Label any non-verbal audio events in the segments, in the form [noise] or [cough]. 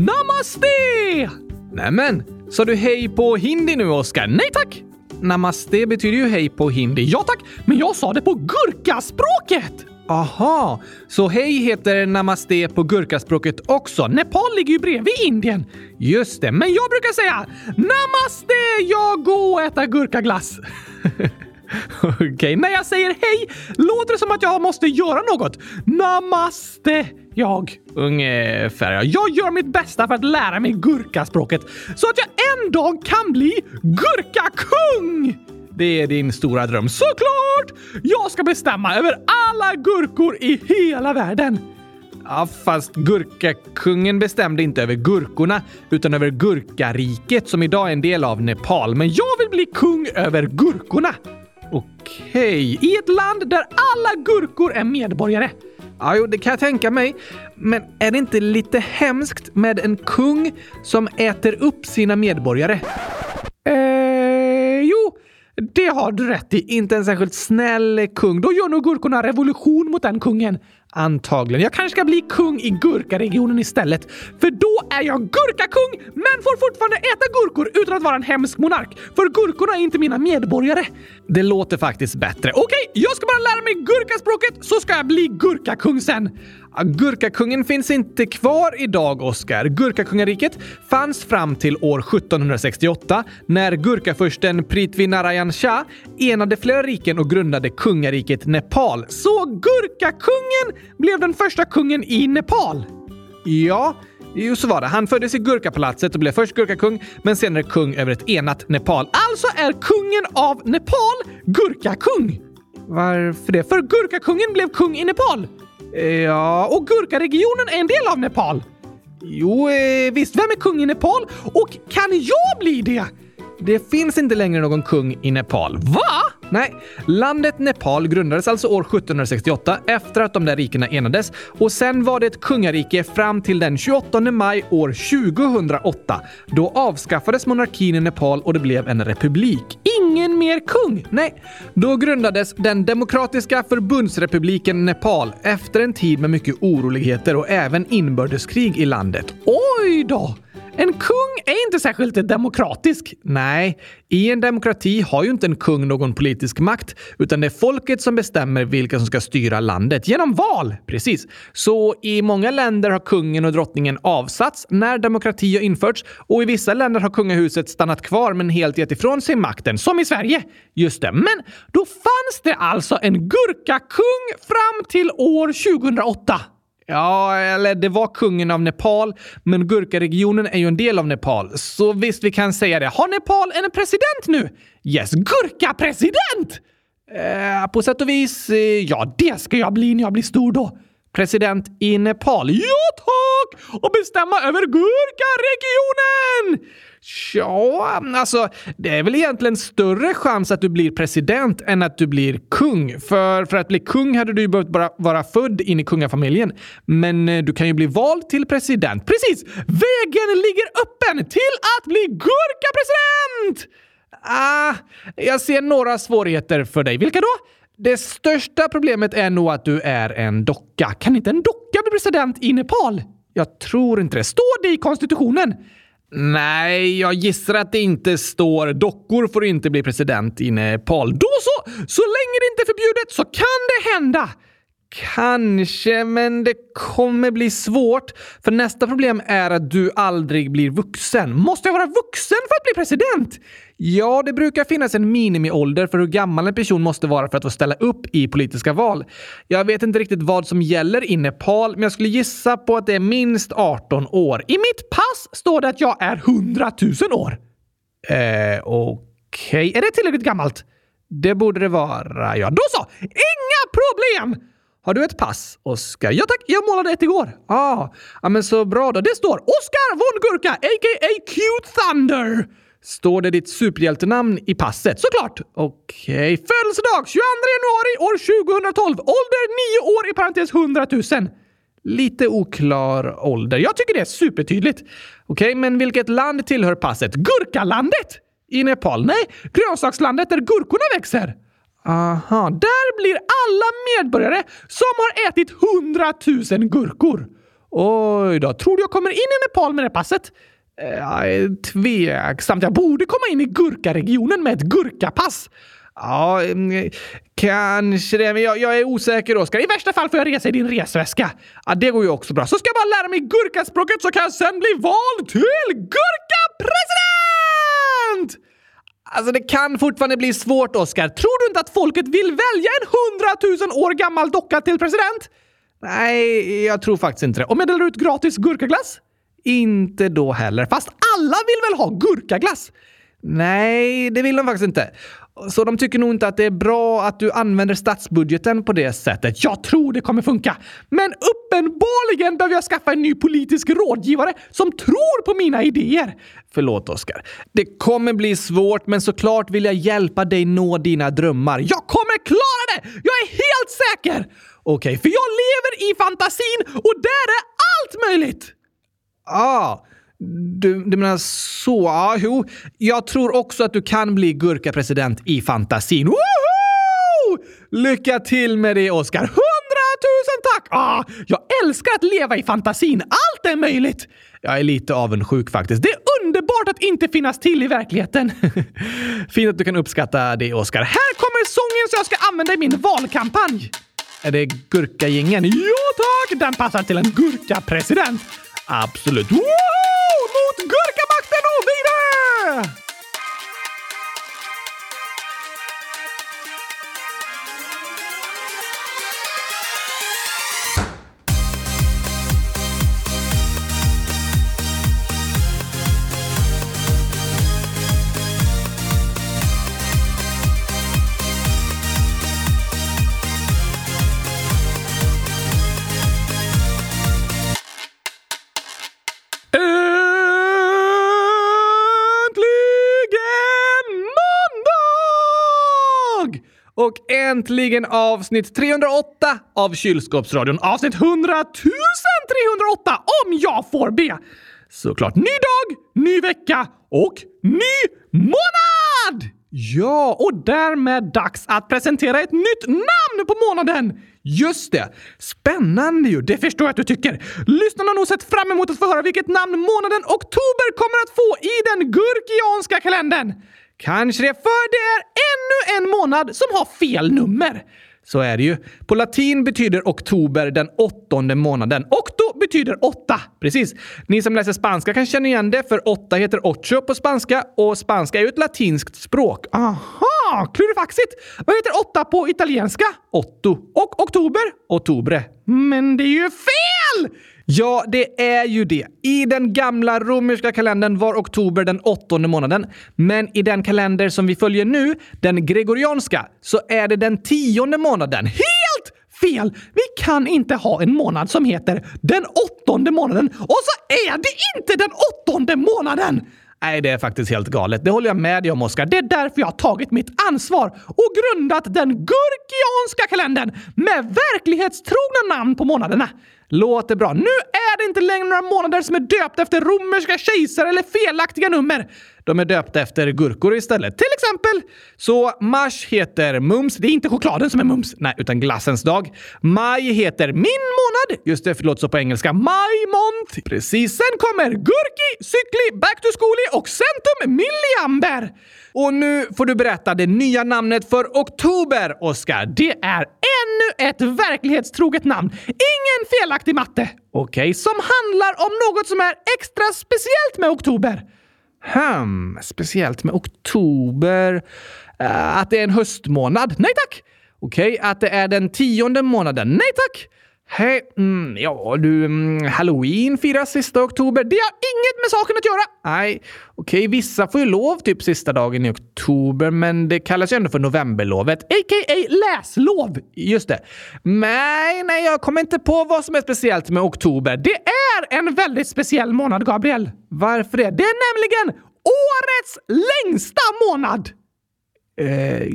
Namaste! Nämen, sa du hej på hindi nu, Oskar? Nej tack! Namaste betyder ju hej på hindi. Ja tack, men jag sa det på gurkaspråket! Aha, så hej heter namaste på gurkaspråket också. Nepal ligger ju bredvid Indien. Just det, men jag brukar säga namaste, jag går och äta gurkaglass. [laughs] Okej, okay. när jag säger hej låter det som att jag måste göra något. Namaste, jag. Ungefär. Jag gör mitt bästa för att lära mig gurkaspråket så att jag en dag kan bli gurkakung! Det är din stora dröm. Såklart! Jag ska bestämma över alla gurkor i hela världen. Ja, fast gurkakungen bestämde inte över gurkorna utan över gurkariket som idag är en del av Nepal. Men jag vill bli kung över gurkorna. Okej, i ett land där alla gurkor är medborgare. Ja, jo, det kan jag tänka mig. Men är det inte lite hemskt med en kung som äter upp sina medborgare? Eh, jo, det har du rätt i. Inte en särskilt snäll kung. Då gör nog gurkorna revolution mot den kungen. Antagligen. Jag kanske ska bli kung i gurkaregionen istället. För då är jag gurkakung, men får fortfarande äta gurkor utan att vara en hemsk monark. För gurkorna är inte mina medborgare. Det låter faktiskt bättre. Okej, okay, jag ska bara lära mig gurkaspråket så ska jag bli gurkakung sen. Gurkakungen finns inte kvar idag, Oskar. Gurkakungariket fanns fram till år 1768 när gurkafursten Prithvi Narayan Shah enade flera riken och grundade kungariket Nepal. Så gurkakungen blev den första kungen i Nepal? Ja, Jo, så var det. Han föddes i Gurkapalatset och blev först gurkakung, men senare kung över ett enat Nepal. Alltså är kungen av Nepal gurkakung! Varför det? För gurkakungen blev kung i Nepal! Ja, och Gurkaregionen är en del av Nepal. Jo, eh, visst. Vem är kung i Nepal? Och kan jag bli det? Det finns inte längre någon kung i Nepal. Va? Nej, landet Nepal grundades alltså år 1768 efter att de där rikena enades och sen var det ett kungarike fram till den 28 maj år 2008. Då avskaffades monarkin i Nepal och det blev en republik. Ingen mer kung! Nej, då grundades den Demokratiska förbundsrepubliken Nepal efter en tid med mycket oroligheter och även inbördeskrig i landet. Oj då! En kung är inte särskilt demokratisk. Nej, i en demokrati har ju inte en kung någon politisk makt, utan det är folket som bestämmer vilka som ska styra landet genom val. Precis. Så i många länder har kungen och drottningen avsatts när demokrati har införts och i vissa länder har kungahuset stannat kvar men helt gett ifrån sig makten, som i Sverige. Just det, men då fanns det alltså en gurkakung fram till år 2008. Ja, eller det var kungen av Nepal, men Gurkaregionen är ju en del av Nepal. Så visst, vi kan säga det. Har Nepal en president nu? Yes, Gurka-president! Eh, på sätt och vis, eh, ja, det ska jag bli när jag blir stor då. President i Nepal. Ja, tack! Och bestämma över Gurkaregionen! regionen Ja, alltså det är väl egentligen större chans att du blir president än att du blir kung. För, för att bli kung hade du ju behövt bara vara född in i kungafamiljen. Men eh, du kan ju bli vald till president. Precis! Vägen ligger öppen till att bli gurkapresident! Ah, jag ser några svårigheter för dig. Vilka då? Det största problemet är nog att du är en docka. Kan inte en docka bli president i Nepal? Jag tror inte det. Står det i konstitutionen? Nej, jag gissar att det inte står dockor får inte bli president i Nepal. Då så! Så länge det inte är förbjudet så kan det hända! Kanske, men det kommer bli svårt. För nästa problem är att du aldrig blir vuxen. Måste jag vara vuxen för att bli president? Ja, det brukar finnas en minimiålder för hur gammal en person måste vara för att få ställa upp i politiska val. Jag vet inte riktigt vad som gäller i Nepal, men jag skulle gissa på att det är minst 18 år. I mitt pass står det att jag är 100 000 år. Eh, okej. Okay. Är det tillräckligt gammalt? Det borde det vara, ja. Då så! Inga problem! Har du ett pass, Oskar? Ja tack, jag målade ett igår. Ah, ja, men så bra då. Det står Oskar von Gurka, a.k.a. Cute Thunder. Står det ditt superhjältenamn i passet? Såklart! Okej. Okay. Födelsedag 22 januari år 2012. Ålder 9 år i parentes 100 000. Lite oklar ålder. Jag tycker det är supertydligt. Okej, okay, men vilket land tillhör passet? Gurkalandet? I Nepal? Nej, grönsakslandet där gurkorna växer. Aha, där blir alla medborgare som har ätit hundratusen gurkor. Oj då, tror du jag kommer in i Nepal med det passet? Eh, jag är tveksamt. Jag borde komma in i gurkaregionen med ett gurkapass. Ja, mm, kanske det. Men jag, jag är osäker, Oskar. I värsta fall får jag resa i din resväska. Ja, det går ju också bra. Så ska jag bara lära mig gurkaspråket så kan jag sen bli vald till gurkapresident! Alltså det kan fortfarande bli svårt, Oskar. Tror du inte att folket vill välja en hundratusen år gammal docka till president? Nej, jag tror faktiskt inte det. Om jag delar ut gratis gurkaglass? Inte då heller. Fast alla vill väl ha gurkaglass? Nej, det vill de faktiskt inte. Så de tycker nog inte att det är bra att du använder statsbudgeten på det sättet. Jag tror det kommer funka. Men uppenbarligen behöver jag skaffa en ny politisk rådgivare som tror på mina idéer. Förlåt, Oskar. Det kommer bli svårt, men såklart vill jag hjälpa dig nå dina drömmar. Jag kommer klara det! Jag är helt säker! Okej, okay, för jag lever i fantasin och där är allt möjligt! Ah, du, du menar så? Ja, jo. Jag tror också att du kan bli gurkapresident i fantasin. Woho! Lycka till med det, Oskar! Hundratusen tack! Ah, jag älskar att leva i fantasin. Allt är möjligt! Jag är lite avundsjuk faktiskt. Det är underbart att inte finnas till i verkligheten. [laughs] Fint att du kan uppskatta det, Oskar. Här kommer sången som jag ska använda i min valkampanj. Är det gurkagängen? Ja tack! Den passar till en gurkapresident. Absolut. Woho! Mot gurkamakten och vidare! Och äntligen avsnitt 308 av Kylskåpsradion. Avsnitt 100 308 om jag får be! Såklart ny dag, ny vecka och ny månad! Ja, och därmed dags att presentera ett nytt namn på månaden! Just det! Spännande ju! Det förstår jag att du tycker. Lyssnarna har nog sett fram emot att få höra vilket namn månaden oktober kommer att få i den gurkianska kalendern. Kanske det, för det är ännu en månad som har fel nummer. Så är det ju. På latin betyder oktober den åttonde månaden. Octo betyder åtta. Precis. Ni som läser spanska kan känna igen det, för åtta heter ocho på spanska och spanska är ju ett latinskt språk. Aha! Klurifaxigt! Vad heter åtta på italienska? Otto. Och oktober? Ottobre. Men det är ju fel! Ja, det är ju det. I den gamla romerska kalendern var oktober den åttonde månaden. Men i den kalender som vi följer nu, den gregorianska, så är det den tionde månaden. Helt fel! Vi kan inte ha en månad som heter den åttonde månaden och så är det inte den åttonde månaden! Nej, det är faktiskt helt galet. Det håller jag med dig om, Oskar. Det är därför jag har tagit mitt ansvar och grundat den gurkianska kalendern med verklighetstrogna namn på månaderna. Låter bra. Nu är det inte längre några månader som är döpta efter romerska kejsare eller felaktiga nummer. De är döpta efter gurkor istället. Till exempel. Så mars heter mums. Det är inte chokladen som är mums. Nej, utan glassens dag. Maj heter min månad. Just det, förlåt så på engelska. Maj month. Precis. Sen kommer gurki, cykli, back to schooly och centum milliamber. Och nu får du berätta det nya namnet för oktober, Oskar. Det är ännu ett verklighetstroget namn. Ingen felaktig matte. Okej, okay, som handlar om något som är extra speciellt med oktober. Hmm, speciellt med oktober. Uh, att det är en höstmånad? Nej tack! Okej, okay, att det är den tionde månaden? Nej tack! Hej, mm, ja du, mm, halloween firas sista oktober. Det har inget med saken att göra! Nej, okej, okay, vissa får ju lov typ sista dagen i oktober, men det kallas ju ändå för novemberlovet, a.k.a. läslov. Just det. Nej, nej, jag kommer inte på vad som är speciellt med oktober. Det är en väldigt speciell månad, Gabriel. Varför det? Det är nämligen årets längsta månad! Eh,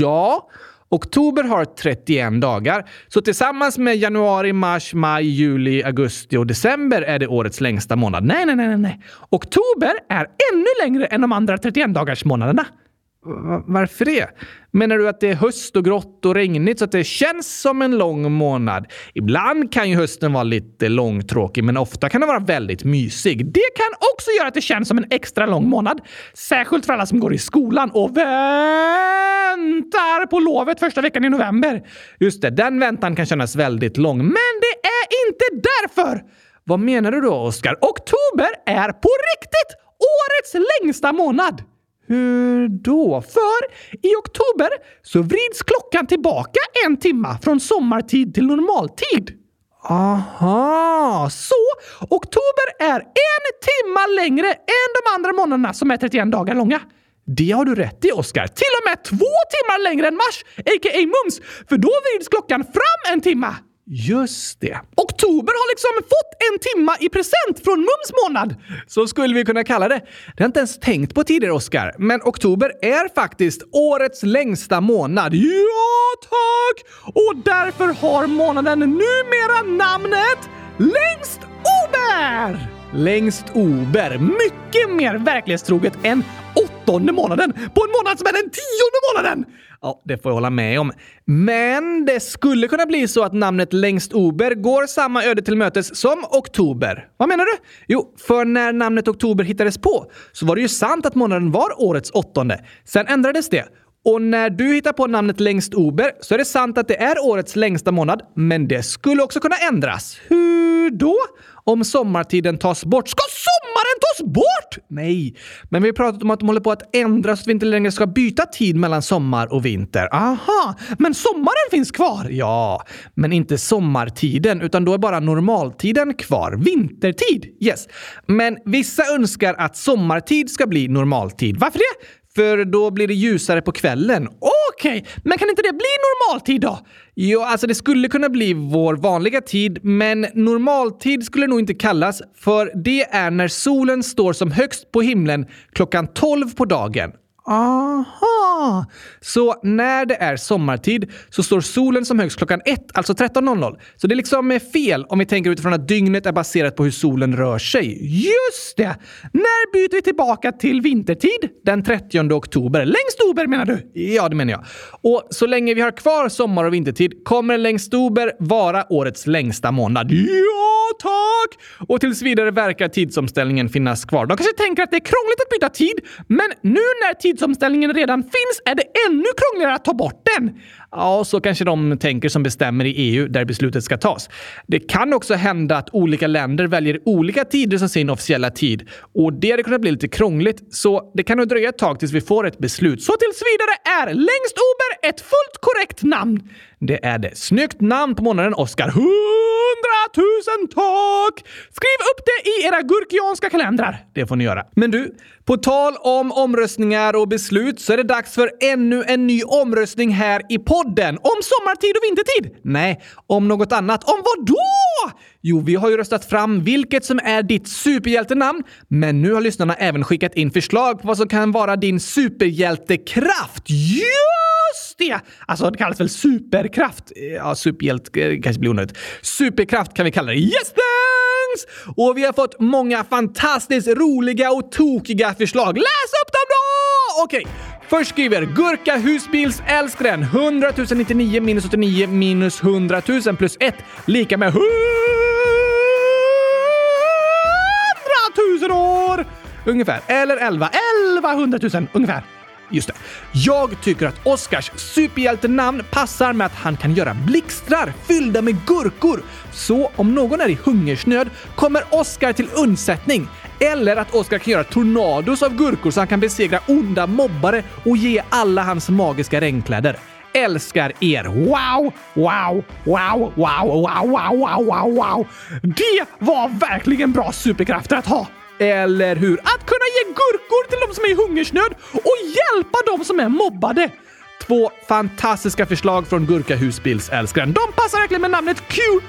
ja. Oktober har 31 dagar, så tillsammans med januari, mars, maj, juli, augusti och december är det årets längsta månad. Nej, nej, nej, nej. Oktober är ännu längre än de andra 31 dagars månaderna. Varför det? Menar du att det är höst och grått och regnigt så att det känns som en lång månad? Ibland kan ju hösten vara lite långtråkig, men ofta kan den vara väldigt mysig. Det kan också göra att det känns som en extra lång månad. Särskilt för alla som går i skolan och väntar på lovet första veckan i november. Just det, den väntan kan kännas väldigt lång, men det är inte därför! Vad menar du då, Oskar? Oktober är på riktigt årets längsta månad! Hur då? För i oktober så vrids klockan tillbaka en timma från sommartid till normaltid. Aha, så oktober är en timma längre än de andra månaderna som är 31 dagar långa. Det har du rätt i, Oskar. Till och med två timmar längre än mars, a.k.a. mums, för då vrids klockan fram en timma. Just det. Oktober har liksom fått en timma i present från Mums månad. Så skulle vi kunna kalla det. Det har jag inte ens tänkt på tidigare, Oskar. Men oktober är faktiskt årets längsta månad. Ja, tack! Och därför har månaden numera namnet Längst Ober! Längst Ober. Mycket mer verklighetstroget än åttonde månaden på en månad som är den tionde månaden! Ja, det får jag hålla med om. Men det skulle kunna bli så att namnet Längst Ober går samma öde till mötes som Oktober. Vad menar du? Jo, för när namnet Oktober hittades på så var det ju sant att månaden var årets åttonde. Sen ändrades det. Och när du hittar på namnet Längst Ober så är det sant att det är årets längsta månad, men det skulle också kunna ändras. Hur då? Om sommartiden tas bort. Ska sommaren tas bort? Nej, men vi har pratat om att de håller på att ändras så att vi inte längre ska byta tid mellan sommar och vinter. Aha, men sommaren finns kvar? Ja, men inte sommartiden, utan då är bara normaltiden kvar. Vintertid, yes. Men vissa önskar att sommartid ska bli normaltid. Varför det? För då blir det ljusare på kvällen. Okej, okay, men kan inte det bli normaltid då? Jo, alltså det skulle kunna bli vår vanliga tid, men normaltid skulle nog inte kallas, för det är när solen står som högst på himlen klockan 12 på dagen. Aha! Så när det är sommartid så står solen som högst klockan ett, alltså 13.00. Så det är liksom eh, fel om vi tänker utifrån att dygnet är baserat på hur solen rör sig. Just det! När byter vi tillbaka till vintertid? Den 30 oktober. Längst ober menar du? Ja, det menar jag. Och så länge vi har kvar sommar och vintertid kommer längst ober vara årets längsta månad. Ja, tack! Och tills vidare verkar tidsomställningen finnas kvar. De kanske tänker att det är krångligt att byta tid, men nu när tid tidsomställningen redan finns är det ännu krångligare att ta bort den. Ja, så kanske de tänker som bestämmer i EU där beslutet ska tas. Det kan också hända att olika länder väljer olika tider som sin officiella tid och det hade kunnat bli lite krångligt, så det kan nog dröja ett tag tills vi får ett beslut. Så tills vidare är längst Ober ett fullt korrekt namn. Det är det. Snyggt namn på månaden, Oscar. Hundratusen tak! Skriv upp det i era gurkianska kalendrar. Det får ni göra. Men du, på tal om omröstningar och beslut så är det dags för ännu en ny omröstning här i podden. Om sommartid och vintertid? Nej, om något annat. Om vad då? Jo, vi har ju röstat fram vilket som är ditt superhjältenamn, men nu har lyssnarna även skickat in förslag på vad som kan vara din superhjältekraft. Just det! Alltså, det kallas väl superkraft? Eh, ja, superhjälte eh, kanske blir onödigt. Superkraft kan vi kalla det. Yes, thanks! Och vi har fått många fantastiskt roliga och tokiga förslag. Läs upp dem då! Okej. Okay. Först skriver Gurka husbilsälskaren 100 099 minus 89 minus 100 000 plus 1 lika med 100 000 år! Ungefär. Eller 11. 1100 000 ungefär. Just det. Jag tycker att Oscars superhjältenamn passar med att han kan göra blixtrar fyllda med gurkor. Så om någon är i hungersnöd kommer Oscar till undsättning. Eller att Oscar kan göra tornados av gurkor så han kan besegra onda mobbare och ge alla hans magiska regnkläder. Älskar er! Wow, wow, wow, wow, wow, wow, wow, wow! Det var verkligen bra superkrafter att ha! Eller hur? Att kunna ge gurkor till de som är i hungersnöd och hjälpa de som är mobbade! Två fantastiska förslag från Gurka husbilsälskaren. De passar verkligen med namnet Q Thunder!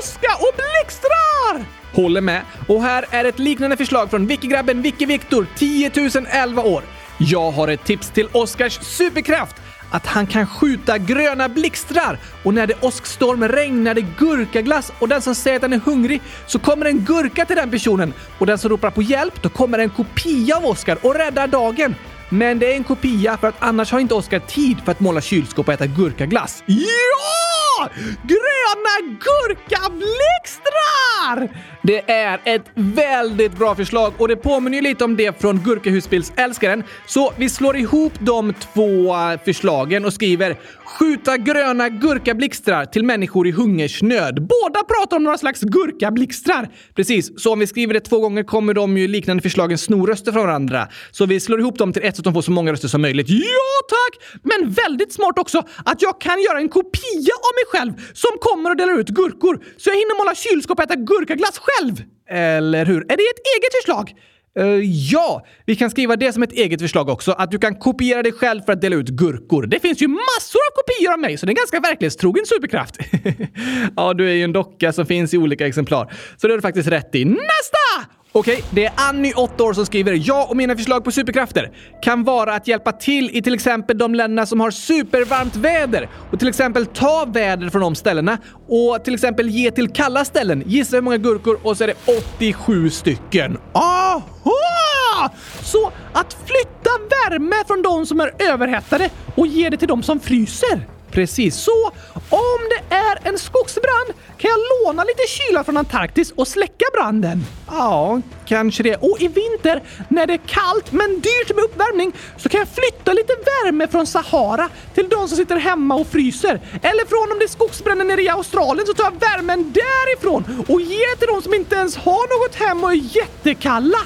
Oska och blixtrar! Håller med. Och här är ett liknande förslag från Wiki-grabben Wiki Viktor, 10 011 år. Jag har ett tips till Oskars superkraft att han kan skjuta gröna blixtrar och när det är åskstorm regnar det gurkaglass och den som säger att den är hungrig så kommer en gurka till den personen och den som ropar på hjälp då kommer en kopia av Oskar och räddar dagen. Men det är en kopia för att annars har inte Oskar tid för att måla kylskåp och äta gurkaglass. Ja! Gröna gurkablixtrar! Det är ett väldigt bra förslag och det påminner ju lite om det från Gurkahusbilsälskaren. Så vi slår ihop de två eh, förslagen och skriver “Skjuta gröna gurkablixtrar till människor i hungersnöd”. Båda pratar om några slags gurkablixtrar. Precis, så om vi skriver det två gånger kommer de ju liknande förslagen sno röster från varandra. Så vi slår ihop dem till ett så att de får så många röster som möjligt. Ja tack! Men väldigt smart också att jag kan göra en kopia av mig själv som kommer och delar ut gurkor så jag hinner måla kylskåp och äta gurkaglass själv. Eller hur? Är det ett eget förslag? Uh, ja, vi kan skriva det som ett eget förslag också. Att du kan kopiera dig själv för att dela ut gurkor. Det finns ju massor av kopior av mig, så det är en ganska verklighetstrogen superkraft. [laughs] ja, du är ju en docka som finns i olika exemplar. Så det har du faktiskt rätt i. Nästa! Okej, det är Annie, 8 år, som skriver “Jag och mina förslag på superkrafter kan vara att hjälpa till i till exempel de länderna som har supervarmt väder och till exempel ta väder från de ställena och till exempel ge till kalla ställen. Gissa hur många gurkor och så är det 87 stycken. Aha! Så att flytta värme från de som är överhettade och ge det till de som fryser. Precis så. Om det är en skogsbrand kan jag låna lite kyla från Antarktis och släcka branden. Ja, kanske det. Och i vinter när det är kallt men dyrt med uppvärmning så kan jag flytta lite värme från Sahara till de som sitter hemma och fryser. Eller från om det är skogsbränder nere i Australien så tar jag värmen därifrån och ger till de som inte ens har något hem och är jättekalla.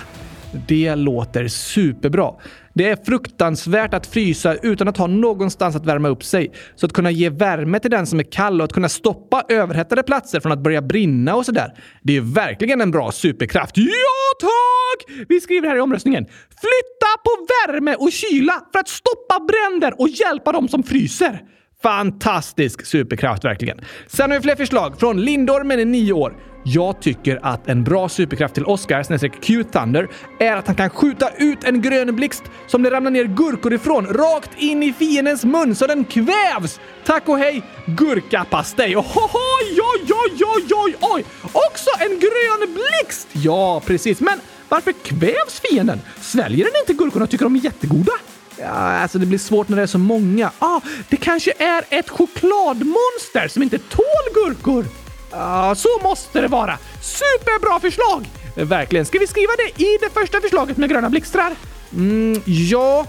Det låter superbra. Det är fruktansvärt att frysa utan att ha någonstans att värma upp sig. Så att kunna ge värme till den som är kall och att kunna stoppa överhettade platser från att börja brinna och sådär. Det är verkligen en bra superkraft. Ja, tack! Vi skriver här i omröstningen. Flytta på värme och kyla för att stoppa bränder och hjälpa dem som fryser. Fantastisk superkraft verkligen. Sen har vi fler förslag från Lindormen är nio år. Jag tycker att en bra superkraft till Oscar, snedstreck Q-Thunder, är att han kan skjuta ut en grön blixt som det ramlar ner gurkor ifrån rakt in i fiendens mun så den kvävs! Tack och hej, gurkapastej! Oj, oj, oj, oj, oj, oj! Också en grön blixt! Ja, precis. Men varför kvävs fienden? Sväljer den inte gurkorna och tycker de är jättegoda? Ja, alltså det blir svårt när det är så många. Ah, det kanske är ett chokladmonster som inte tål gurkor. Ja, så måste det vara. Superbra förslag! Verkligen. Ska vi skriva det i det första förslaget med gröna blixtrar? Mm, ja,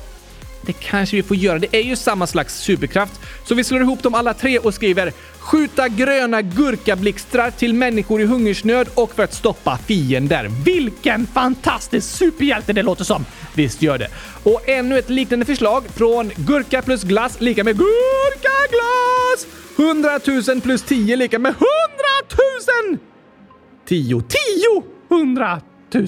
det kanske vi får göra. Det är ju samma slags superkraft. Så vi slår ihop dem alla tre och skriver “Skjuta gröna gurkablixtrar till människor i hungersnöd och för att stoppa fiender”. Vilken fantastisk superhjälte det låter som! Visst gör det. Och ännu ett liknande förslag från Gurka plus glass lika med gurkaglass! 100 000 plus 10 lika med 100 000! 10, 10! 100 000!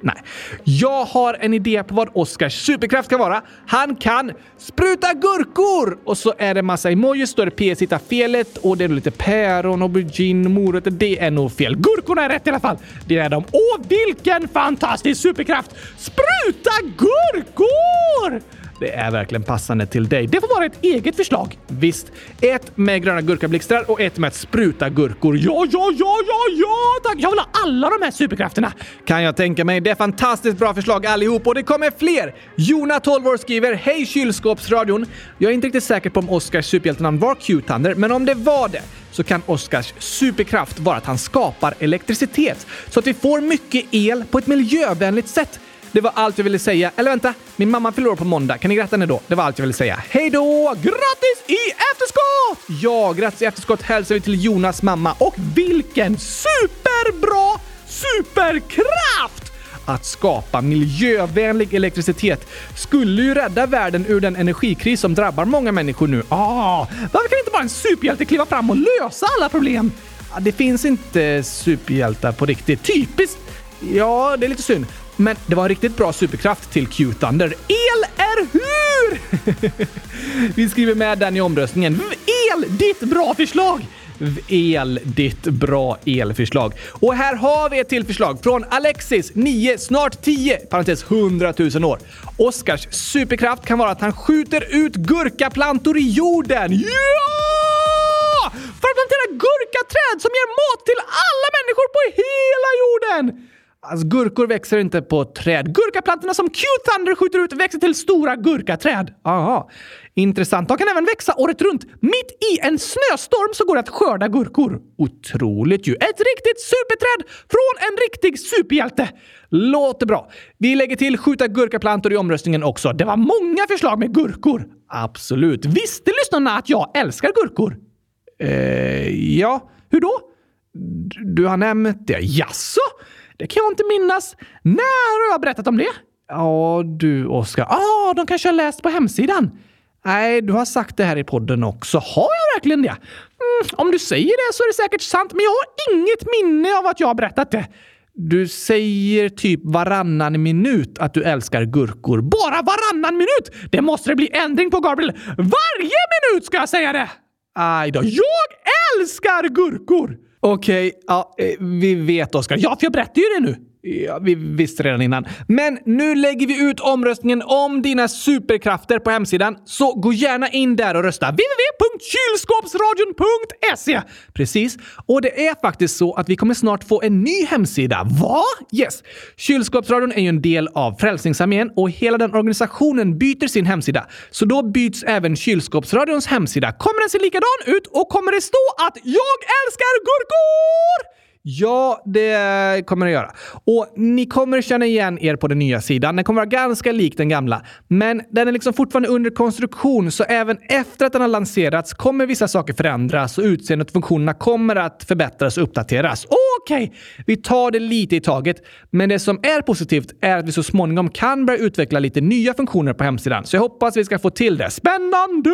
Nej. Jag har en idé på vad Oscars superkraft kan vara. Han kan spruta gurkor! Och så är det massa emojis, då är det PS hitta felet och det är lite päron, aubergine, morötter. Det är nog fel. Gurkorna är rätt i alla fall. Det är de. Åh, vilken fantastisk superkraft! Spruta gurkor! Det är verkligen passande till dig. Det får vara ett eget förslag. Visst, ett med gröna gurkablixtar och ett med att spruta gurkor. Ja, ja, ja, ja, ja, tack! Jag vill ha alla de här superkrafterna. Kan jag tänka mig. Det är fantastiskt bra förslag allihop och det kommer fler. Jona, 12 år, skriver Hej kylskåpsradion! Jag är inte riktigt säker på om Oscars superhjältenamn var Q-Thunder, men om det var det så kan Oscars superkraft vara att han skapar elektricitet så att vi får mycket el på ett miljövänligt sätt. Det var allt jag ville säga. Eller vänta, min mamma fyller år på måndag. Kan ni gratta henne då? Det var allt jag ville säga. Hej då! Grattis i efterskott! Ja, grattis i efterskott hälsar vi till Jonas mamma. Och vilken superbra superkraft! Att skapa miljövänlig elektricitet skulle ju rädda världen ur den energikris som drabbar många människor nu. Ah, varför kan inte bara en superhjälte kliva fram och lösa alla problem? Det finns inte superhjältar på riktigt. Typiskt! Ja, det är lite synd. Men det var en riktigt bra superkraft till Q-Thunder. El är hur! [laughs] Vi skriver med den i omröstningen. El, ditt bra förslag! El, ditt bra elförslag. Och här har vi ett till förslag från Alexis, 9, snart 10, parentes 100 000 år. Oskars superkraft kan vara att han skjuter ut gurkaplantor i jorden. Ja! För att plantera gurkaträd som ger mat till alla människor på hela jorden! Alltså, gurkor växer inte på träd. Gurkaplantorna som Q-Thunder skjuter ut växer till stora gurkaträd. Aha. Intressant. De kan även växa året runt. Mitt i en snöstorm så går det att skörda gurkor. Otroligt ju. Ett riktigt superträd från en riktig superhjälte. Låter bra. Vi lägger till skjuta gurkaplantor i omröstningen också. Det var många förslag med gurkor. Absolut. Visste lyssnarna att jag älskar gurkor? Eh, ja. Hur då? Du har nämnt det. Jaså? Det kan jag inte minnas. När har jag berättat om det? Ja, du Oskar. Ah, de kanske har läst på hemsidan. Nej, du har sagt det här i podden också. Har jag verkligen det? Mm, om du säger det så är det säkert sant, men jag har inget minne av att jag har berättat det. Du säger typ varannan minut att du älskar gurkor. Bara varannan minut! Det måste det bli ändring på, Gabriel. Varje minut ska jag säga det! Aj då. Jag älskar gurkor! Okej, okay, ja, eh, vi vet Oskar. Ja, för jag berättade ju det nu. Ja, vi visste redan innan. Men nu lägger vi ut omröstningen om dina superkrafter på hemsidan, så gå gärna in där och rösta. www.kylskåpsradion.se Precis. Och det är faktiskt så att vi kommer snart få en ny hemsida. Va? Yes. Kylskåpsradion är ju en del av Frälsningsarmén och hela den organisationen byter sin hemsida. Så då byts även Kylskåpsradions hemsida. Kommer den se likadan ut och kommer det stå att jag älskar gurkor? Ja, det kommer det göra. Och ni kommer känna igen er på den nya sidan. Den kommer vara ganska lik den gamla. Men den är liksom fortfarande under konstruktion, så även efter att den har lanserats kommer vissa saker förändras och utseendet och funktionerna kommer att förbättras och uppdateras. Okej, okay. vi tar det lite i taget. Men det som är positivt är att vi så småningom kan börja utveckla lite nya funktioner på hemsidan. Så jag hoppas vi ska få till det. Spännande!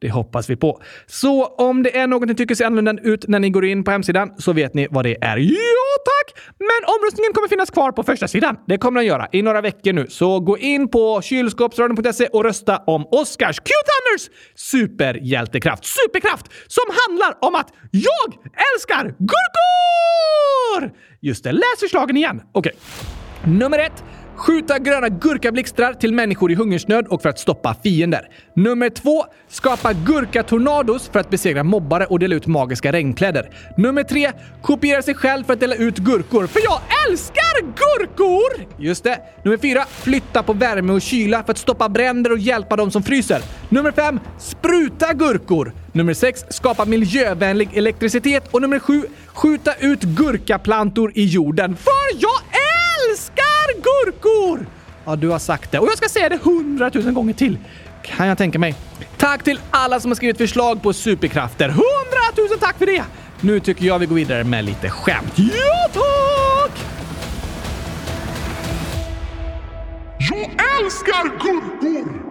Det hoppas vi på. Så om det är något ni tycker ser annorlunda ut när ni går in på hemsidan så vet ni vad det är. Ja, tack! Men omröstningen kommer finnas kvar på första sidan. Det kommer den göra i några veckor nu. Så gå in på kylskåpsradion.se och rösta om Oscars Q-Thunders superhjältekraft. Superkraft som handlar om att jag älskar gurkor! Just det, läs förslagen igen. Okej. Okay. Nummer ett. Skjuta gröna gurkablixtrar till människor i hungersnöd och för att stoppa fiender. Nummer två. Skapa gurkatornados för att besegra mobbare och dela ut magiska regnkläder. Nummer tre. Kopiera sig själv för att dela ut gurkor. För jag älskar gurkor! Just det. Nummer fyra. Flytta på värme och kyla för att stoppa bränder och hjälpa de som fryser. Nummer fem. Spruta gurkor. Nummer sex, Skapa miljövänlig elektricitet. Och nummer sju, Skjuta ut gurkaplantor i jorden. För jag älskar gurkor! Ja, du har sagt det. Och jag ska säga det hundratusen gånger till. Kan jag tänka mig. Tack till alla som har skrivit förslag på superkrafter. Hundratusen tack för det! Nu tycker jag vi går vidare med lite skämt. Ja, tack! Jag älskar gurkor!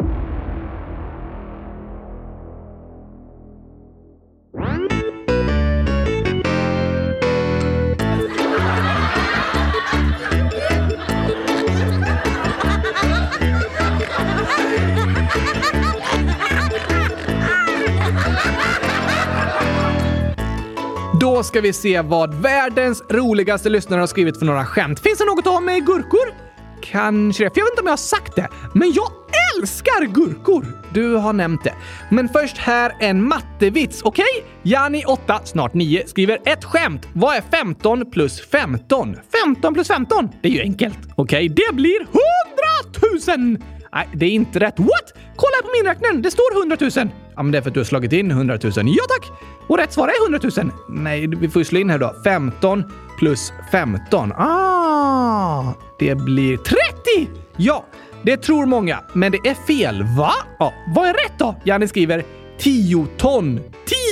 Då ska vi se vad världens roligaste lyssnare har skrivit för några skämt. Finns det något om gurkor? Kanske det. För jag vet inte om jag har sagt det, men jag älskar gurkor! Du har nämnt det. Men först här en mattevits, okej? Okay? Jani, 8, snart 9, skriver ett skämt. Vad är 15 plus 15? 15 plus 15? Det är ju enkelt. Okej, okay, det blir 100 000! Nej, det är inte rätt. What? Kolla på min räknare. Det står 100 000. Ja, men det är för att du har slagit in 100 000. Ja, tack! Och rätt svar är 100 000. Nej, vi får ju slå in här då. 15 plus 15. Ah, det blir 30! Ja, det tror många, men det är fel. Va? Ja, vad är rätt då? Janne skriver 10 ton.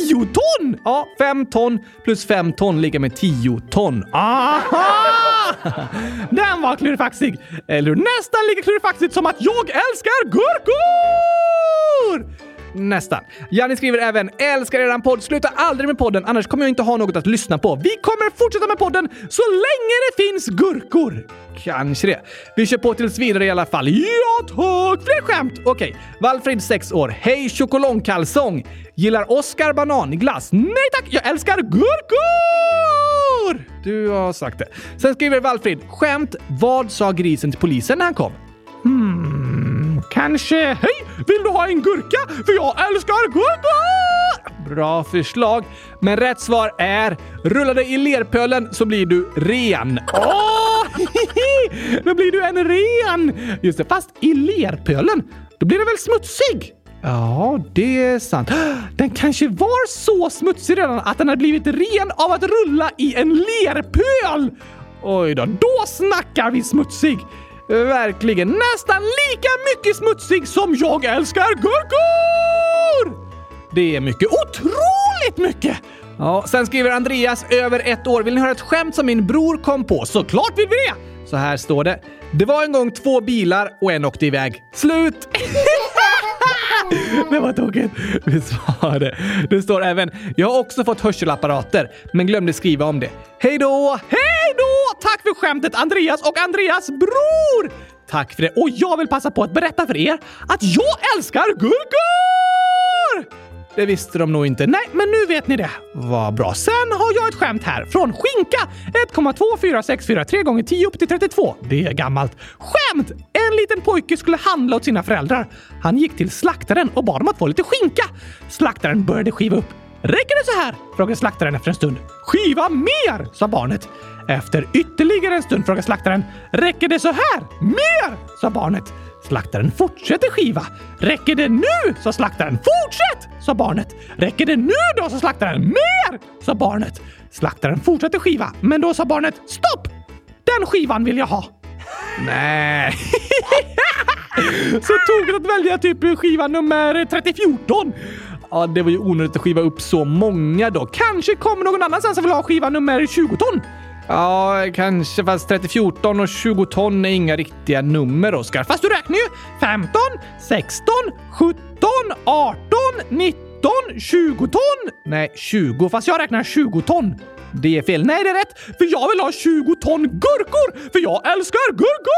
10 ton? Ja, 5 ton plus 5 ton lika med 10 ton. Aha! [laughs] Den var klurifaxig! Eller nästan lika klurifaxigt som att jag älskar gurkor! Nästan. Janni skriver även “Älskar eran podd. Sluta aldrig med podden, annars kommer jag inte ha något att lyssna på. Vi kommer fortsätta med podden så länge det finns gurkor.” Kanske det. Vi kör på tills vidare i alla fall. Ja tack! Fler skämt! Okej. Okay. Valfrid, 6 år. Hej chokolongkalsong! Gillar Oscar bananglass? Nej tack! Jag älskar gurkor! Du har sagt det. Sen skriver Valfrid. Skämt. Vad sa grisen till polisen när han kom? Hmm, kanske... Hej! Vill du ha en gurka? För jag älskar gurka! Bra förslag. Men rätt svar är rulla dig i lerpölen så blir du ren. Åh! [laughs] Då blir du en ren! Just det, fast i lerpölen, då blir den väl smutsig? Ja, det är sant. [gasps] Den kanske var så smutsig redan att den hade blivit ren av att rulla i en lerpöl! Oj då, då snackar vi smutsig! Verkligen nästan lika mycket smutsig som jag älskar gurkor! Det är mycket, otroligt mycket! Ja, sen skriver Andreas, över ett år. Vill ni höra ett skämt som min bror kom på? Såklart vill vi det! Så här står det. Det var en gång två bilar och en åkte iväg. Slut! [laughs] det var tokigt. Visst var det. Det står även “Jag har också fått hörselapparater, men glömde skriva om det. Hej då! Hej då! Tack för skämtet Andreas och Andreas bror! Tack för det. Och jag vill passa på att berätta för er att jag älskar gurkor! Det visste de nog inte. Nej, men nu vet ni det. Vad bra. Sen har jag ett skämt här från Skinka 1,24643 gånger 10 upp till 32. Det är gammalt. Skämt! En liten pojke skulle handla åt sina föräldrar. Han gick till slaktaren och bad om att få lite skinka. Slaktaren började skiva upp. Räcker det så här? frågade slaktaren efter en stund. Skiva mer, sa barnet. Efter ytterligare en stund frågade slaktaren. Räcker det så här? Mer, sa barnet. Slaktaren fortsätter skiva. Räcker det nu? sa slaktaren. Fortsätt! sa barnet. Räcker det nu då? sa slaktaren. Mer! sa barnet. Slaktaren fortsätter skiva, men då sa barnet stopp! Den skivan vill jag ha. Nej. [laughs] Så tog det att välja typ skiva nummer 3014. Ja, det var ju onödigt att skiva upp så många då. Kanske kommer någon annan sen som vill ha skiva nummer 20 ton. Ja, kanske. Fast 3014 och 20 ton är inga riktiga nummer, Oskar. Fast du räknar ju 15, 16, 17, 18, 19, 20 ton. Nej, 20. Fast jag räknar 20 ton. Det är fel. Nej, det är rätt. För jag vill ha 20 ton gurkor! För jag älskar gurkor!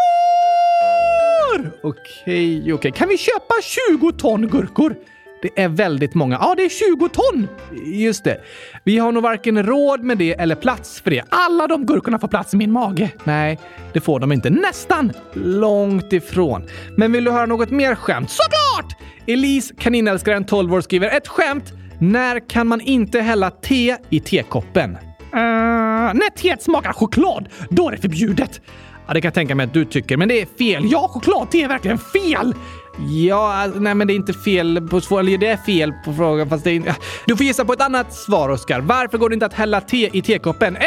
Okej, okej. Okay. Kan vi köpa 20 ton gurkor? Det är väldigt många. Ja, det är 20 ton! Just det. Vi har nog varken råd med det eller plats för det. Alla de gurkorna får plats i min mage. Nej, det får de inte. Nästan! Långt ifrån. Men vill du höra något mer skämt? Såklart! Elise, kaninälskaren 12 år, skriver ett skämt. När kan man inte hälla te i tekoppen? Uh, när teet smakar choklad, då är det förbjudet. Ja, det kan jag tänka mig att du tycker, men det är fel. Ja, chokladte är verkligen fel! Ja, alltså, nej men det är inte fel på svaret. eller det är fel på frågan fast det är inte... Du får gissa på ett annat svar Oskar. Varför går det inte att hälla te i tekoppen? Äh,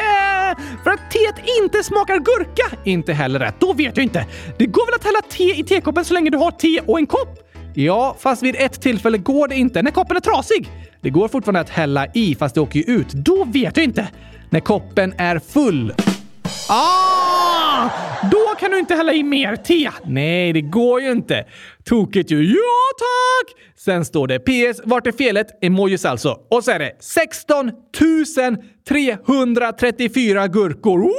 för att teet inte smakar gurka! Inte heller rätt. Då vet jag inte. Det går väl att hälla te i tekoppen så länge du har te och en kopp? Ja, fast vid ett tillfälle går det inte när koppen är trasig. Det går fortfarande att hälla i fast det åker ju ut. Då vet jag inte. När koppen är full. Ah! Då kan du inte hälla i mer te. Nej, det går ju inte. Tokigt ju. Ja, tack! Sen står det PS. Vart är felet? Emojis alltså. Och så är det 16 334 gurkor. Wow!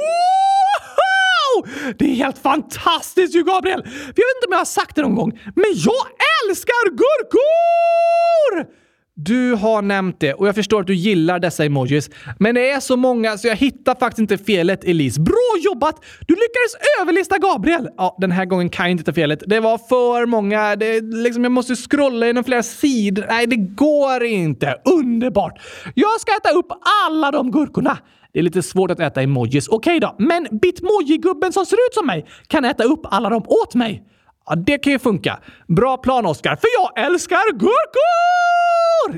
Det är helt fantastiskt ju, Gabriel! Jag vet inte om jag har sagt det någon gång, men jag älskar gurkor! Du har nämnt det och jag förstår att du gillar dessa emojis. Men det är så många så jag hittar faktiskt inte felet, Elise. Bra jobbat! Du lyckades överlista Gabriel! Ja, den här gången kan jag inte hitta felet. Det var för många. Det, liksom, jag måste scrolla genom flera sidor. Nej, det går inte. Underbart! Jag ska äta upp alla de gurkorna. Det är lite svårt att äta emojis. Okej då, men Bitmoji-gubben som ser ut som mig kan äta upp alla dem åt mig. Ja, det kan ju funka. Bra plan, Oskar, för jag älskar gurkor!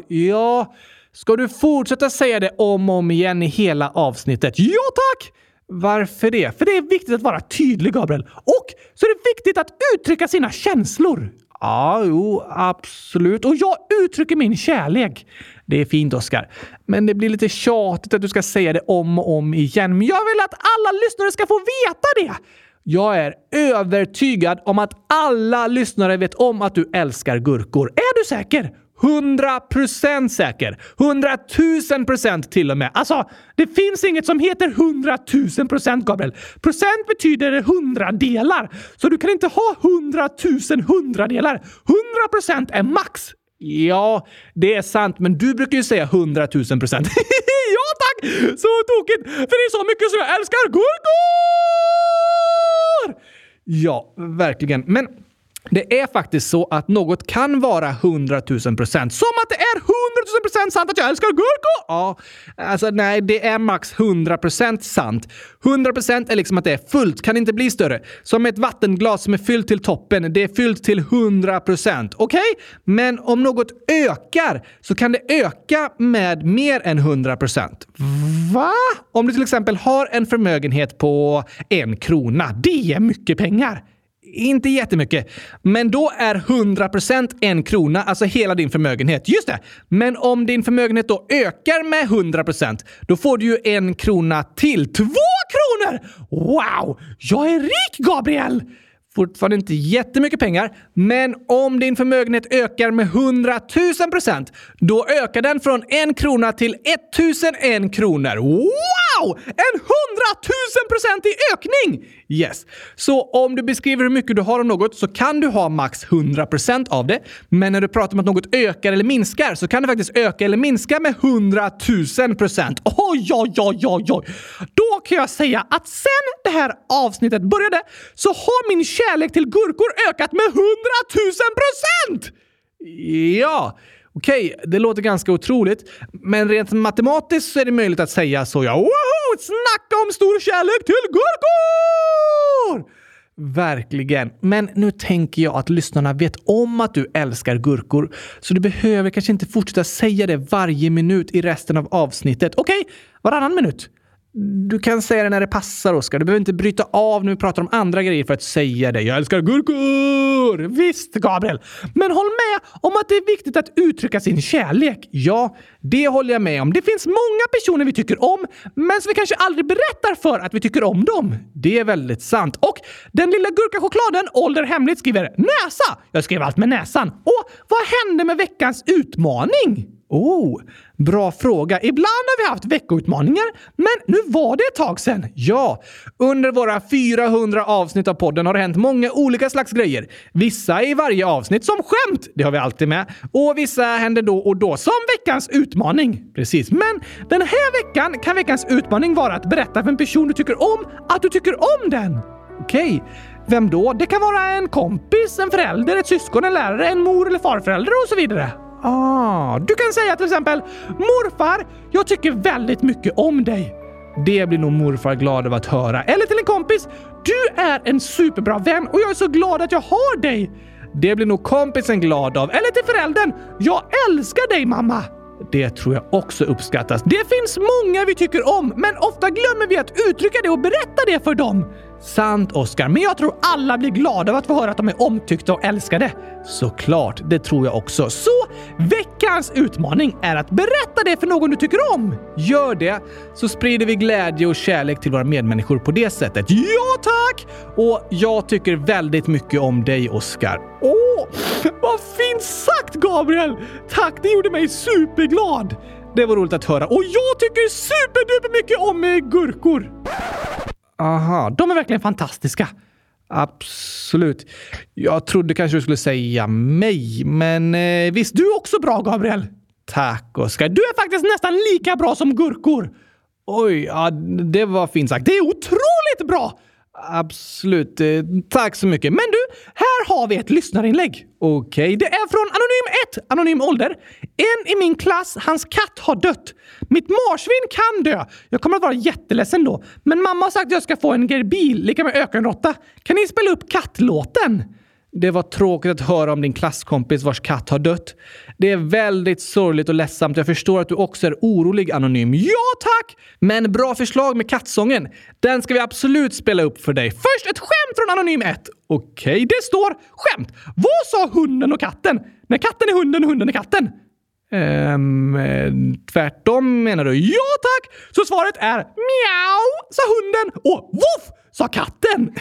Ja, ska du fortsätta säga det om och om igen i hela avsnittet? Ja, tack! Varför det? För det är viktigt att vara tydlig, Gabriel. Och så är det viktigt att uttrycka sina känslor. Ja, jo, absolut. Och jag uttrycker min kärlek. Det är fint, Oskar. Men det blir lite tjatigt att du ska säga det om och om igen. Men jag vill att alla lyssnare ska få veta det. Jag är övertygad om att alla lyssnare vet om att du älskar gurkor. Är du säker? 100% säker. 100 000 procent till och med. Alltså, det finns inget som heter 100 000 procent, Gabriel. Procent betyder hundradelar, så du kan inte ha 100 000 hundradelar. 100% är max. Ja, det är sant, men du brukar ju säga 100 000 procent. [laughs] ja tack! Så tokigt! För det är så mycket som jag älskar gurkor! Ja, verkligen. Men det är faktiskt så att något kan vara 100 000 procent. Som att det är 100 000 procent sant att jag älskar gurkor! Ja, alltså nej, det är max 100 procent sant. 100 procent är liksom att det är fullt, kan inte bli större. Som ett vattenglas som är fyllt till toppen, det är fyllt till 100 procent. Okej? Okay? Men om något ökar så kan det öka med mer än 100 procent. Va? Om du till exempel har en förmögenhet på en krona, det är mycket pengar. Inte jättemycket. Men då är 100% en krona, alltså hela din förmögenhet. Just det! Men om din förmögenhet då ökar med 100% då får du ju en krona till. Två kronor! Wow! Jag är rik, Gabriel! Fortfarande inte jättemycket pengar, men om din förmögenhet ökar med 100 000 procent, då ökar den från en krona till 1001 kronor. Wow! En hundratusenprocentig ökning! Yes. Så om du beskriver hur mycket du har av något så kan du ha max 100 procent av det. Men när du pratar om att något ökar eller minskar så kan det faktiskt öka eller minska med 100 000 procent. Oj, oj, oj, oj, oj. Då kan jag säga att sen det här avsnittet började så har min kärlek till gurkor ökat med 100 000 procent! Ja, okej, okay, det låter ganska otroligt. Men rent matematiskt så är det möjligt att säga så ja. Woho! Snacka om stor kärlek till gurkor! Verkligen. Men nu tänker jag att lyssnarna vet om att du älskar gurkor, så du behöver kanske inte fortsätta säga det varje minut i resten av avsnittet. Okej, okay, varannan minut. Du kan säga det när det passar, Oskar. Du behöver inte bryta av när vi pratar om andra grejer för att säga det. Jag älskar gurkor! Visst, Gabriel. Men håll med om att det är viktigt att uttrycka sin kärlek. Ja, det håller jag med om. Det finns många personer vi tycker om, men som vi kanske aldrig berättar för att vi tycker om dem. Det är väldigt sant. Och den lilla gurkachokladen Ålder Hemligt skriver näsa. Jag skrev allt med näsan. Och vad hände med veckans utmaning? Oh, bra fråga. Ibland har vi haft veckoutmaningar, men nu var det ett tag sedan. Ja, under våra 400 avsnitt av podden har det hänt många olika slags grejer. Vissa i varje avsnitt som skämt, det har vi alltid med. Och vissa händer då och då som veckans utmaning. Precis, men den här veckan kan veckans utmaning vara att berätta för en person du tycker om att du tycker om den. Okej. Okay. Vem då? Det kan vara en kompis, en förälder, ett syskon, en lärare, en mor eller farförälder och så vidare. Ah, du kan säga till exempel “Morfar, jag tycker väldigt mycket om dig”. Det blir nog morfar glad av att höra. Eller till en kompis “Du är en superbra vän och jag är så glad att jag har dig”. Det blir nog kompisen glad av. Eller till föräldern “Jag älskar dig mamma”. Det tror jag också uppskattas. Det finns många vi tycker om, men ofta glömmer vi att uttrycka det och berätta det för dem. Sant, Oscar, men jag tror alla blir glada av att få höra att de är omtyckta och älskade. Såklart, det tror jag också. Så veckans utmaning är att berätta det för någon du tycker om. Gör det, så sprider vi glädje och kärlek till våra medmänniskor på det sättet. Ja, tack! Och jag tycker väldigt mycket om dig, Oscar. Åh, vad fint sagt, Gabriel! Tack, det gjorde mig superglad. Det var roligt att höra och jag tycker superduper mycket om eh, gurkor. Aha, de är verkligen fantastiska. Absolut. Jag trodde kanske du skulle säga mig, men eh, visst, du är också bra, Gabriel. Tack, Oskar. Du är faktiskt nästan lika bra som gurkor. Oj, ja, det var fint sagt. Det är otroligt bra! Absolut. Eh, tack så mycket. Men du, här har vi ett lyssnarinlägg. Okej, okay. det är från Anonym 1, Anonym ålder. En i min klass, hans katt har dött. Mitt marsvin kan dö. Jag kommer att vara jätteledsen då. Men mamma har sagt att jag ska få en gerbil, lika med ökenråtta. Kan ni spela upp kattlåten? Det var tråkigt att höra om din klasskompis vars katt har dött. Det är väldigt sorgligt och ledsamt. Jag förstår att du också är orolig, Anonym. Ja, tack! Men bra förslag med kattsången. Den ska vi absolut spela upp för dig. Först ett skämt från Anonym 1. Okej, okay, det står skämt. Vad sa hunden och katten? När katten är hunden och hunden är katten? Ehm, eh, tvärtom menar du? Ja tack! Så svaret är mjau, sa hunden och voff sa katten.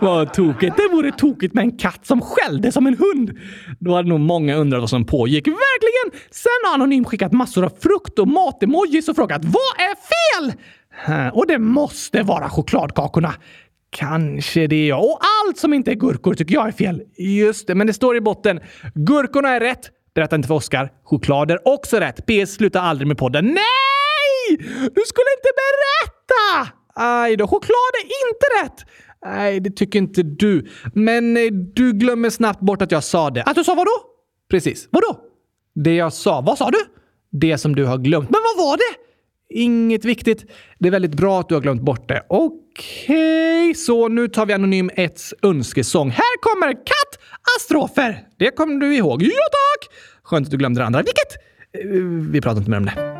vad tokigt. Det vore tokigt med en katt som skällde som en hund. Då hade nog många undrat vad som pågick. Verkligen! Sen har Anonym skickat massor av frukt och mat-emojis och frågat vad är fel? Och det måste vara chokladkakorna. Kanske det ja. Och allt som inte är gurkor tycker jag är fel. Just det, men det står i botten. Gurkorna är rätt. Berätta inte för Oskar. Choklad är också rätt. PS sluta aldrig med podden. Nej! Du skulle inte berätta! Aj då, choklad är inte rätt. Nej, det tycker inte du. Men eh, du glömmer snabbt bort att jag sa det. Att du sa vadå? Precis. Vadå? Det jag sa. Vad sa du? Det som du har glömt. Men vad var det? Inget viktigt. Det är väldigt bra att du har glömt bort det. Okej, okay, så nu tar vi Anonym 1s önskesång. Här kommer katastrofer! Det kommer du ihåg. Ja tack! Skönt att du glömde det andra. Vilket? Eh, vi pratar inte mer om det.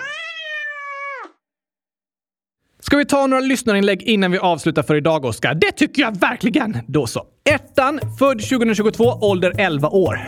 Ska vi ta några lyssnarinlägg innan vi avslutar för idag, Oskar? Det tycker jag verkligen! Då så. Ettan, född 2022, ålder 11 år.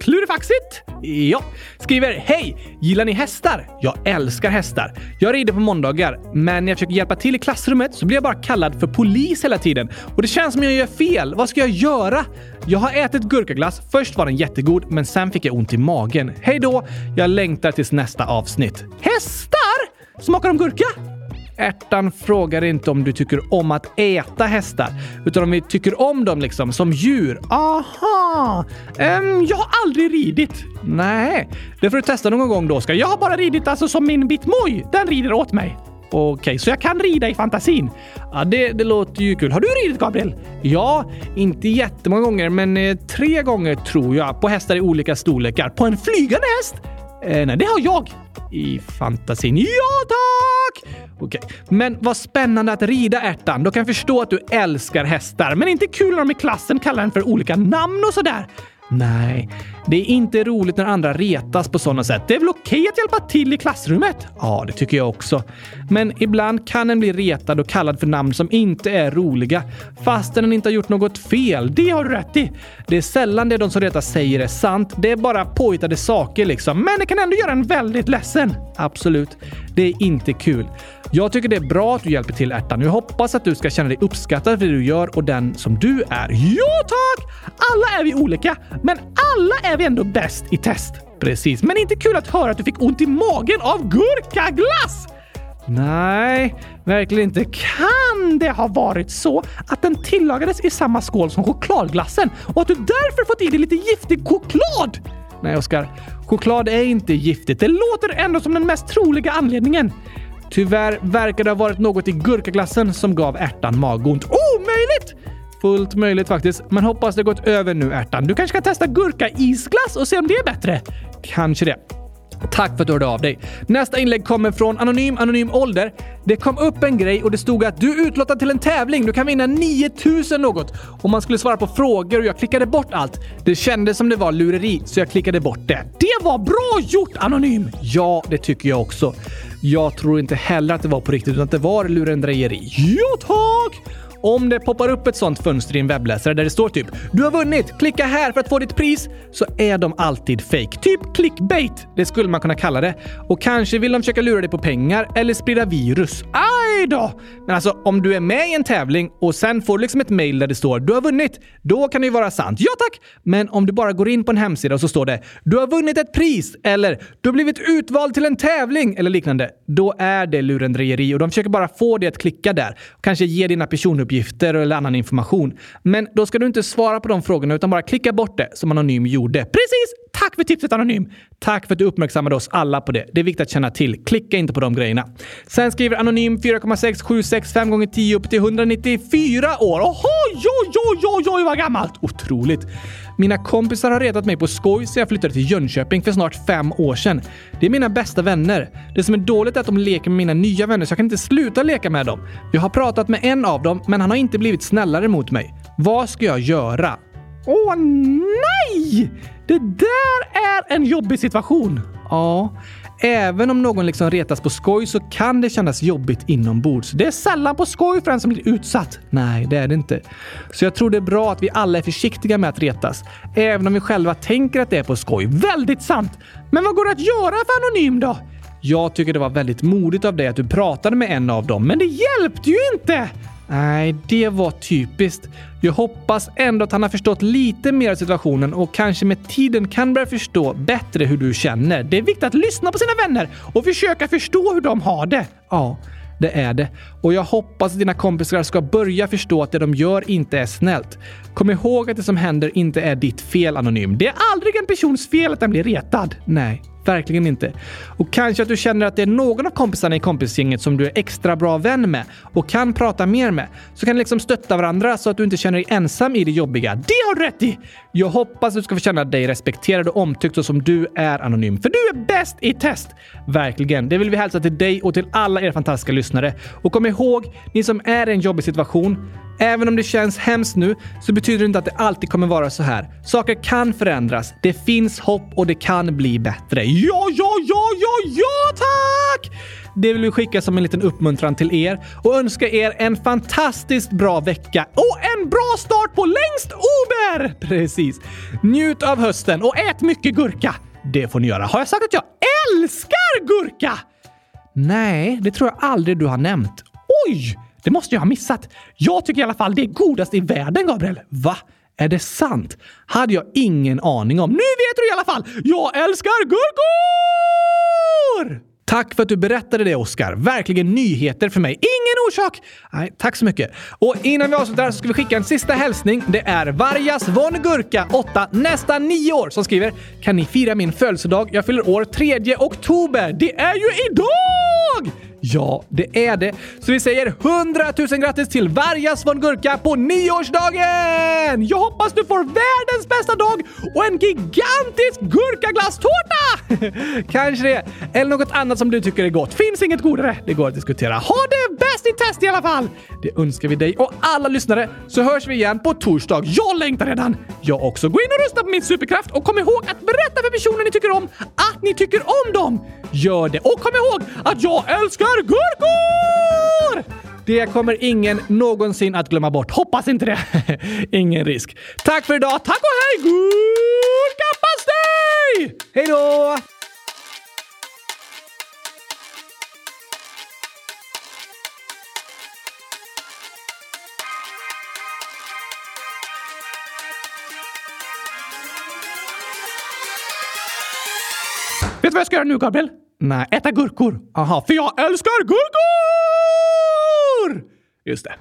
Klurifaxigt! Ja. Skriver Hej! Gillar ni hästar? Jag älskar hästar. Jag rider på måndagar, men när jag försöker hjälpa till i klassrummet så blir jag bara kallad för polis hela tiden. Och det känns som jag gör fel. Vad ska jag göra? Jag har ätit gurkaglass. Först var den jättegod, men sen fick jag ont i magen. Hej då! Jag längtar tills nästa avsnitt. Hästar? Smakar de gurka? Ärtan frågar inte om du tycker om att äta hästar, utan om vi tycker om dem liksom som djur. Aha! Um, jag har aldrig ridit. Nej, det får du testa någon gång då, Oskar. Jag har bara ridit alltså som min bitmoj. Den rider åt mig. Okej, okay, så jag kan rida i fantasin? Ja, det, det låter ju kul. Har du ridit, Gabriel? Ja, inte jättemånga gånger, men eh, tre gånger tror jag. På hästar i olika storlekar. På en flygande häst? Eh, nej, det har jag. I fantasin. Ja, tack! Okej, okay. men vad spännande att rida ärtan. Då kan jag förstå att du älskar hästar, men inte kul när de i klassen kallar den för olika namn och sådär. Nej, det är inte roligt när andra retas på sådana sätt. Det är väl okej att hjälpa till i klassrummet? Ja, det tycker jag också. Men ibland kan en bli retad och kallad för namn som inte är roliga, fastän den inte har gjort något fel. Det har du rätt i. Det är sällan det de som retas säger är sant. Det är bara påhittade saker liksom. Men det kan ändå göra en väldigt ledsen. Absolut. Det är inte kul. Jag tycker det är bra att du hjälper till ärtan. Jag hoppas att du ska känna dig uppskattad för det du gör och den som du är. Ja tack! Alla är vi olika, men alla är vi ändå bäst i test. Precis, men inte kul att höra att du fick ont i magen av gurkaglass! Nej, verkligen inte. Kan det ha varit så att den tillagades i samma skål som chokladglassen och att du därför fått i dig lite giftig choklad? Nej, Oskar. Choklad är inte giftigt. Det låter ändå som den mest troliga anledningen. Tyvärr verkar det ha varit något i gurkaglassen som gav ärtan magont. Omöjligt! Fullt möjligt faktiskt, men hoppas det gått över nu ärtan. Du kanske ska testa gurka-isglass och se om det är bättre? Kanske det. Tack för att du hörde av dig. Nästa inlägg kommer från Anonym Anonym Ålder. Det kom upp en grej och det stod att du är utlottad till en tävling. Du kan vinna 9000 något. Och man skulle svara på frågor och jag klickade bort allt. Det kändes som det var lureri, så jag klickade bort det. Det var bra gjort Anonym! Ja, det tycker jag också. Jag tror inte heller att det var på riktigt, utan att det var lurendrejeri. Ja, tack! Om det poppar upp ett sånt fönster i en webbläsare där det står typ “Du har vunnit! Klicka här för att få ditt pris” så är de alltid fake. Typ clickbait. Det skulle man kunna kalla det. Och kanske vill de försöka lura dig på pengar eller sprida virus. Aj då! Men alltså, om du är med i en tävling och sen får du liksom ett mail där det står “Du har vunnit”, då kan det ju vara sant. Ja tack! Men om du bara går in på en hemsida och så står det “Du har vunnit ett pris” eller “Du har blivit utvald till en tävling” eller liknande, då är det lurendrejeri och de försöker bara få dig att klicka där. Och kanske ge dina personuppgifter uppgifter eller annan information. Men då ska du inte svara på de frågorna utan bara klicka bort det som Anonym gjorde. Precis! Tack för tipset Anonym! Tack för att du uppmärksammade oss alla på det. Det är viktigt att känna till. Klicka inte på de grejerna. Sen skriver Anonym 4,6765 gånger 10 upp till 194 år. Oho, oj, oj, oj, oj, vad gammalt! Otroligt! Mina kompisar har retat mig på skoj sedan jag flyttade till Jönköping för snart fem år sedan. Det är mina bästa vänner. Det som är dåligt är att de leker med mina nya vänner så jag kan inte sluta leka med dem. Jag har pratat med en av dem, men han har inte blivit snällare mot mig. Vad ska jag göra? Åh nej! Det där är en jobbig situation. Ja, Även om någon liksom retas på skoj så kan det kännas jobbigt inombords. Det är sällan på skoj för den som blir utsatt. Nej, det är det inte. Så jag tror det är bra att vi alla är försiktiga med att retas. Även om vi själva tänker att det är på skoj. Väldigt sant! Men vad går det att göra för Anonym då? Jag tycker det var väldigt modigt av dig att du pratade med en av dem, men det hjälpte ju inte! Nej, det var typiskt. Jag hoppas ändå att han har förstått lite mer av situationen och kanske med tiden kan börja förstå bättre hur du känner. Det är viktigt att lyssna på sina vänner och försöka förstå hur de har det. Ja, det är det. Och jag hoppas att dina kompisar ska börja förstå att det de gör inte är snällt. Kom ihåg att det som händer inte är ditt fel, Anonym. Det är aldrig en persons fel att den blir retad. Nej, Verkligen inte. Och kanske att du känner att det är någon av kompisarna i kompisgänget som du är extra bra vän med och kan prata mer med. Så kan ni liksom stötta varandra så att du inte känner dig ensam i det jobbiga. Det har du rätt i! Jag hoppas att du ska få känna dig respekterad och omtyckt så som du är anonym. För du är bäst i test! Verkligen. Det vill vi hälsa till dig och till alla er fantastiska lyssnare. Och kom ihåg, ni som är i en jobbig situation, Även om det känns hemskt nu så betyder det inte att det alltid kommer vara så här. Saker kan förändras. Det finns hopp och det kan bli bättre. Ja, ja, ja, ja, ja, tack! Det vill vi skicka som en liten uppmuntran till er och önska er en fantastiskt bra vecka och en bra start på längst Ober! [laughs] Precis. Njut av hösten och ät mycket gurka. Det får ni göra. Har jag sagt att jag älskar gurka? Nej, det tror jag aldrig du har nämnt. Oj! Det måste jag ha missat. Jag tycker i alla fall det är godast i världen, Gabriel. Va? Är det sant? Hade jag ingen aning om. Nu vet du i alla fall! Jag älskar gurkor! Tack för att du berättade det, Oskar. Verkligen nyheter för mig. Ingen orsak! Nej, tack så mycket. Och innan vi avslutar så ska vi skicka en sista hälsning. Det är Vargas von Gurka, 8, nästan 9 år, som skriver “Kan ni fira min födelsedag? Jag fyller år 3 oktober. Det är ju idag!” Ja, det är det. Så vi säger 100 000 grattis till Vargas von Gurka på nioårsdagen! Jag hoppas du får världens bästa dag och en gigantisk gurkaglasstårta! [laughs] Kanske det. Eller något annat som du tycker är gott. Finns inget godare. Det går att diskutera. Ha det bäst i test i alla fall! Det önskar vi dig och alla lyssnare. Så hörs vi igen på torsdag. Jag längtar redan! Jag också. Gå in och rösta på min superkraft och kom ihåg att berätta för personer ni tycker om att ni tycker om dem. Gör det och kom ihåg att jag älskar gurkor! Det kommer ingen någonsin att glömma bort. Hoppas inte det. [laughs] Ingen risk. Tack för idag. Tack och hej! Gurkapastej! Hej då! Vet du vad jag ska göra nu, Gabriel? Nej, äta gurkor. Aha, för jag älskar gurkor! Just det.